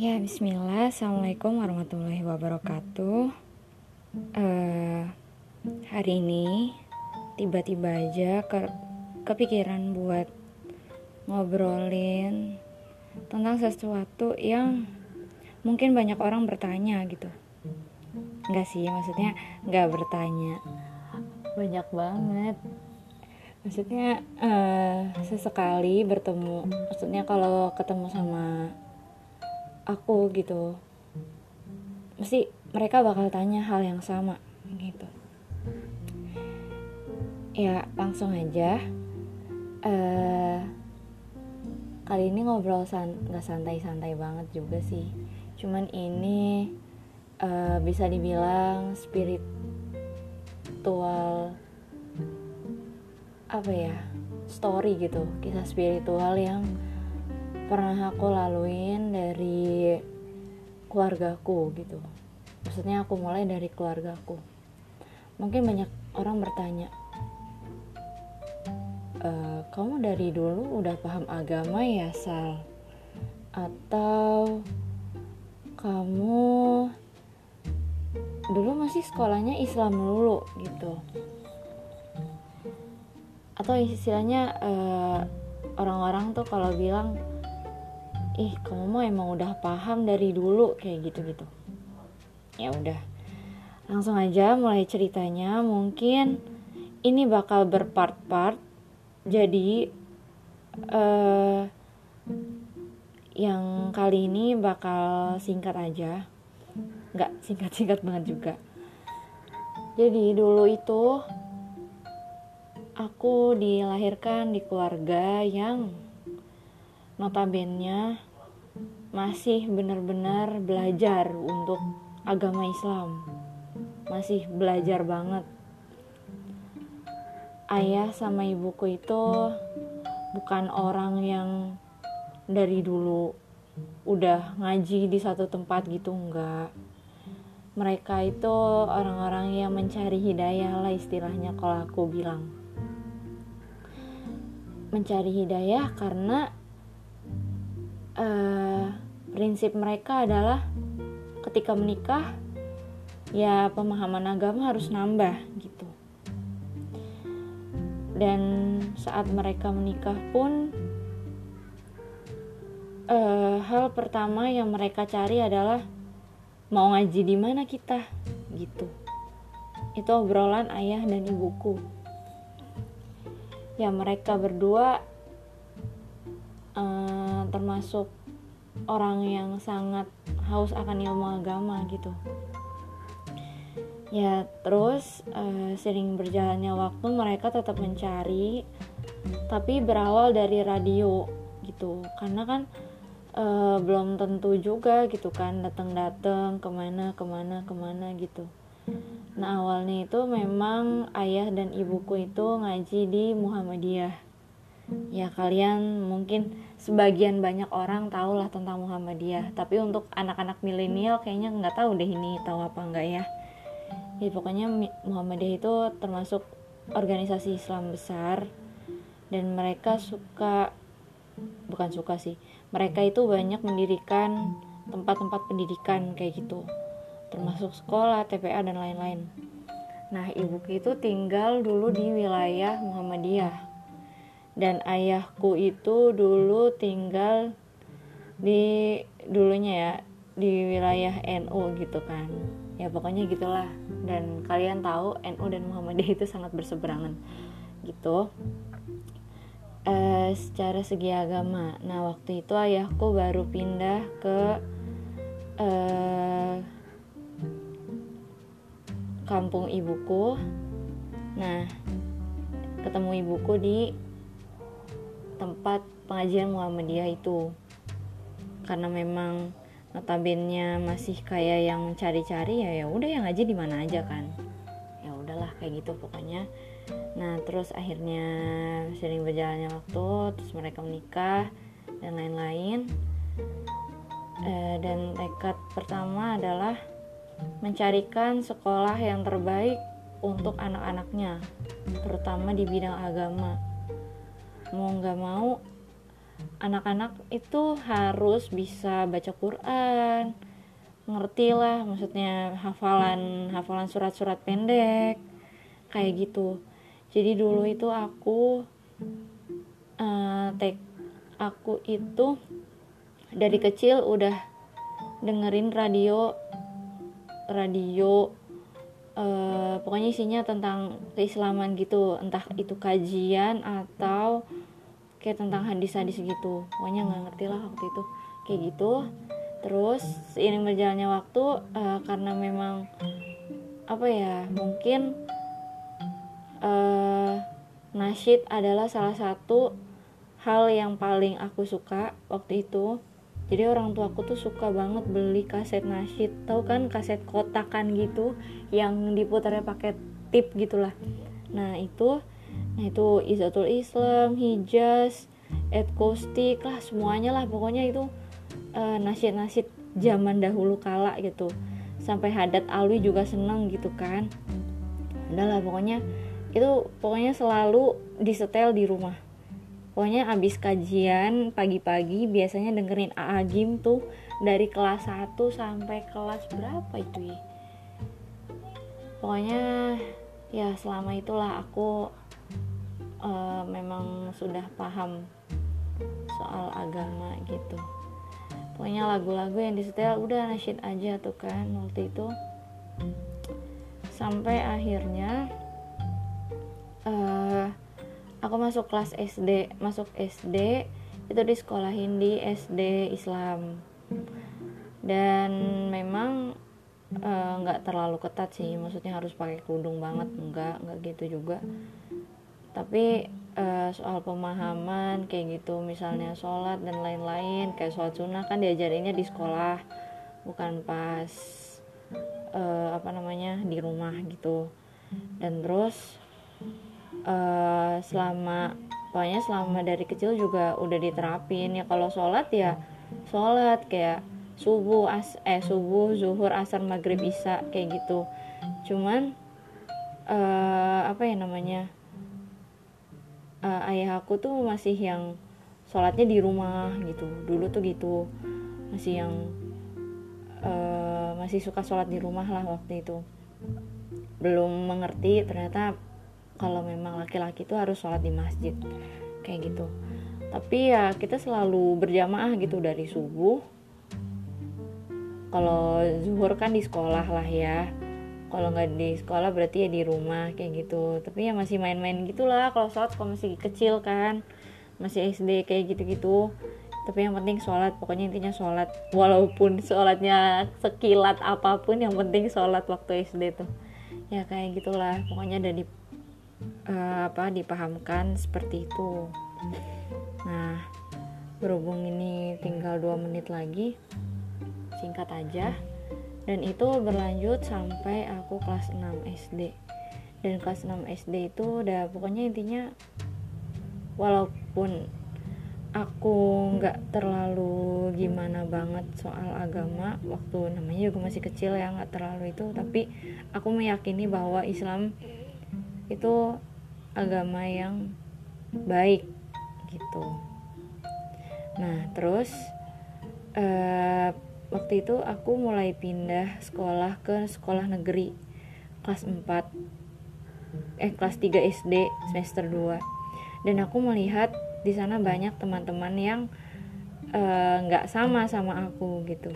Ya, Bismillah. Assalamualaikum warahmatullahi wabarakatuh. Uh, hari ini tiba-tiba aja ke kepikiran buat ngobrolin tentang sesuatu yang mungkin banyak orang bertanya gitu. Enggak sih, maksudnya enggak bertanya. Banyak banget maksudnya uh, sesekali bertemu maksudnya kalau ketemu sama aku gitu. Mesti mereka bakal tanya hal yang sama gitu. Ya langsung aja. Uh, kali ini ngobrol san nggak santai-santai banget juga sih. Cuman ini uh, bisa dibilang spiritual apa ya story gitu. Kisah spiritual yang pernah aku laluin dari keluargaku gitu. Maksudnya aku mulai dari keluargaku. Mungkin banyak orang bertanya e, kamu dari dulu udah paham agama ya Sal? Atau kamu dulu masih sekolahnya Islam dulu? Gitu. Atau istilahnya eh, orang-orang tuh kalau bilang ih kamu mah emang udah paham dari dulu kayak gitu-gitu. Ya udah langsung aja mulai ceritanya. Mungkin ini bakal berpart-part jadi uh, yang kali ini bakal singkat aja. Nggak singkat-singkat banget juga. Jadi dulu itu aku dilahirkan di keluarga yang notabene masih benar-benar belajar untuk agama Islam. Masih belajar banget. Ayah sama ibuku itu bukan orang yang dari dulu udah ngaji di satu tempat gitu enggak mereka itu orang-orang yang mencari hidayah lah istilahnya kalau aku bilang mencari hidayah karena uh, prinsip mereka adalah ketika menikah ya pemahaman agama harus nambah gitu. Dan saat mereka menikah pun uh, hal pertama yang mereka cari adalah mau ngaji di mana kita gitu. Itu obrolan ayah dan ibuku. Ya mereka berdua uh, termasuk orang yang sangat haus akan ilmu agama gitu. Ya terus uh, sering berjalannya waktu mereka tetap mencari tapi berawal dari radio gitu. Karena kan uh, belum tentu juga gitu kan datang-datang ke mana ke mana ke mana gitu. Nah awalnya itu memang ayah dan ibuku itu ngaji di Muhammadiyah. Ya kalian mungkin sebagian banyak orang tahu lah tentang Muhammadiyah. Tapi untuk anak-anak milenial kayaknya nggak tahu deh ini tahu apa enggak ya. Ya, pokoknya Muhammadiyah itu termasuk organisasi Islam besar dan mereka suka bukan suka sih mereka itu banyak mendirikan tempat-tempat pendidikan kayak gitu termasuk sekolah, TPA dan lain-lain. Nah, ibuku itu tinggal dulu di wilayah Muhammadiyah. Dan ayahku itu dulu tinggal di dulunya ya di wilayah NU gitu kan. Ya pokoknya gitulah. Dan kalian tahu NU dan Muhammadiyah itu sangat berseberangan gitu. Uh, secara segi agama. Nah, waktu itu ayahku baru pindah ke uh, kampung ibuku nah ketemu ibuku di tempat pengajian Muhammadiyah itu. Karena memang notabene masih kayak yang cari-cari ya ya udah yang ngaji di mana aja kan. Ya udahlah kayak gitu pokoknya. Nah terus akhirnya sering berjalannya waktu terus mereka menikah dan lain-lain. E, dan tekad pertama adalah mencarikan sekolah yang terbaik untuk anak-anaknya, terutama di bidang agama. Mau nggak mau, anak-anak itu harus bisa baca Quran. Ngerti lah maksudnya hafalan hafalan surat-surat pendek kayak gitu. Jadi dulu itu aku uh, tek aku itu dari kecil udah dengerin radio radio uh, pokoknya isinya tentang keislaman gitu. Entah itu kajian atau kayak tentang hadis-hadis gitu. Pokoknya nggak ngerti lah waktu itu. Kayak gitu. Terus seiring berjalannya waktu uh, karena memang apa ya mungkin uh, nasyid adalah salah satu hal yang paling aku suka waktu itu jadi orang tua aku tuh suka banget beli kaset nasyid. Tau kan kaset kotakan gitu yang diputarnya pakai tip gitulah. Nah itu nah itu Izatul Islam Hijaz Ed Kostik lah semuanya lah. Pokoknya itu uh, nasyid-nasyid zaman dahulu kala gitu. Sampai Hadat Alwi juga seneng gitu kan. Udahlah pokoknya itu pokoknya selalu disetel di rumah pokoknya abis kajian pagi-pagi biasanya dengerin AA Gim tuh dari kelas 1 sampai kelas berapa itu ya? Pokoknya ya selama itulah aku uh, memang sudah paham soal agama gitu. Pokoknya lagu-lagu yang disetel udah nasyid aja tuh kan waktu itu. Sampai akhirnya uh, aku masuk kelas SD masuk SD itu di sekolah Hindi SD Islam. Dan memang eh, nggak uh, terlalu ketat sih maksudnya harus pakai kerudung banget enggak enggak gitu juga. Tapi uh, soal pemahaman kayak gitu misalnya sholat dan lain-lain kayak sholat sunnah kan diajarinnya di sekolah bukan pas uh, apa namanya di rumah gitu. Dan terus uh, selama pokoknya selama dari kecil juga udah diterapin. Ya kalau sholat ya sholat. Kayak subuh as eh subuh zuhur asar maghrib isya kayak gitu. Cuman uh, apa ya namanya uh, ayah aku tuh masih yang sholatnya di rumah gitu. Dulu tuh gitu. Masih yang uh, masih suka sholat di rumah lah waktu itu. Belum mengerti ternyata kalau memang laki-laki tuh harus sholat di masjid kayak gitu. Tapi ya kita selalu berjamaah gitu dari subuh. Kalau zuhur kan di sekolah lah ya. Kalau nggak di sekolah berarti ya di rumah kayak gitu. Tapi ya masih main-main gitulah kalau sholat kalau masih kecil kan. Masih SD kayak gitu-gitu. Tapi yang penting sholat pokoknya intinya sholat. Walaupun sholatnya sekilat apa pun yang penting sholat waktu SD tuh. Ya kayak gitulah pokoknya ada di uh, apa dipahamkan seperti itu. Nah berhubung ini tinggal dua menit lagi singkat aja. Dan itu berlanjut sampai aku kelas 6 SD dan kelas 6 SD itu udah pokoknya intinya walaupun aku nggak terlalu gimana banget soal agama waktu namanya juga masih kecil ya nggak terlalu itu tapi aku meyakini bahwa Islam itu agama yang baik gitu. Nah terus uh, waktu itu aku mulai pindah sekolah ke sekolah negeri kelas 4 eh kelas 3 SD semester 2 dan aku melihat di sana banyak teman-teman yang eh, nggak uh, sama sama aku gitu.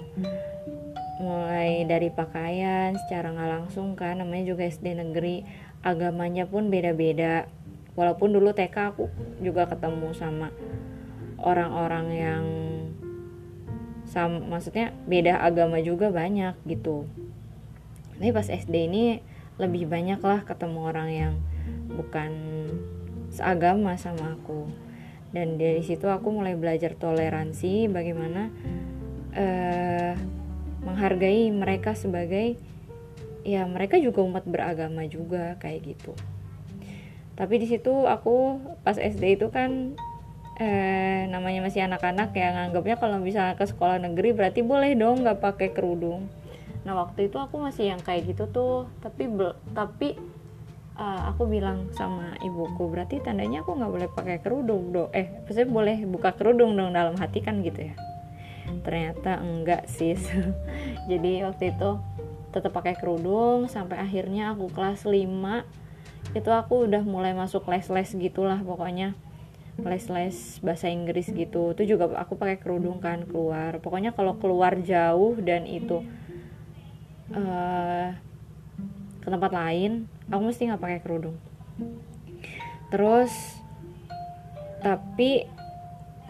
Mulai dari pakaian secara nggak langsung kan namanya juga SD negeri agamanya pun beda-beda. Walaupun dulu TK aku juga ketemu sama orang-orang yang sama maksudnya beda agama juga banyak gitu. Tapi pas SD ini lebih banyak lah ketemu orang yang bukan seagama sama aku. Dan dari situ aku mulai belajar toleransi bagaimana uh, menghargai mereka sebagai ya mereka juga umat beragama juga kayak gitu. Tapi di situ aku pas SD itu kan eh, namanya masih anak-anak ya nganggapnya kalau bisa ke sekolah negeri berarti boleh dong nggak pakai kerudung. Nah waktu itu aku masih yang kayak gitu tuh tapi tapi uh, aku bilang sama ibuku berarti tandanya aku nggak boleh pakai kerudung dong eh maksudnya boleh buka kerudung dong dalam hati kan gitu ya. Ternyata enggak sis. Jadi waktu itu tetap pakai kerudung sampai akhirnya aku kelas 5 itu aku udah mulai masuk les-les gitulah pokoknya. Les-les bahasa Inggris gitu. Itu juga aku pakai kerudung kan keluar. Pokoknya kalau keluar jauh dan itu uh, ke tempat lain aku mesti nggak pakai kerudung. Terus tapi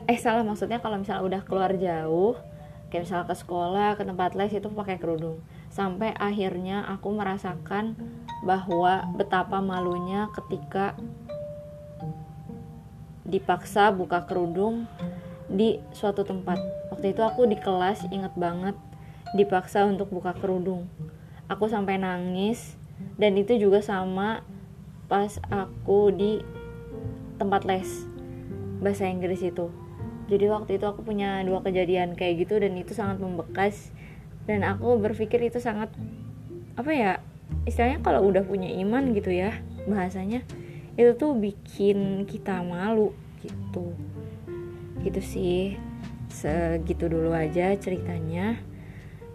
eh salah maksudnya kalau misalnya udah keluar jauh kayak misalnya ke sekolah ke tempat les itu pakai kerudung sampai akhirnya aku merasakan bahwa betapa malunya ketika dipaksa buka kerudung di suatu tempat. Waktu itu aku di kelas inget banget dipaksa untuk buka kerudung. Aku sampai nangis dan itu juga sama pas aku di tempat les bahasa Inggris itu. Jadi waktu itu aku punya dua kejadian kayak gitu dan itu sangat membekas dan aku berpikir itu sangat apa ya istilahnya kalau udah punya iman gitu ya bahasanya itu tuh bikin kita malu gitu. Gitu sih. Segitu dulu aja ceritanya.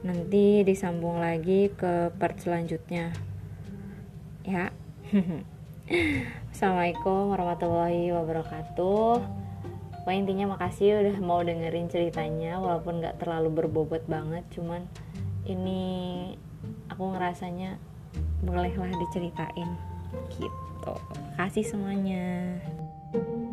Nanti disambung lagi ke part selanjutnya. Ya. Assalamualaikum warahmatullahi wabarakatuh pokoknya intinya makasih udah mau dengerin ceritanya walaupun nggak terlalu berbobot banget cuman ini aku ngerasanya bolehlah diceritain gitu. Kasih semuanya. thank you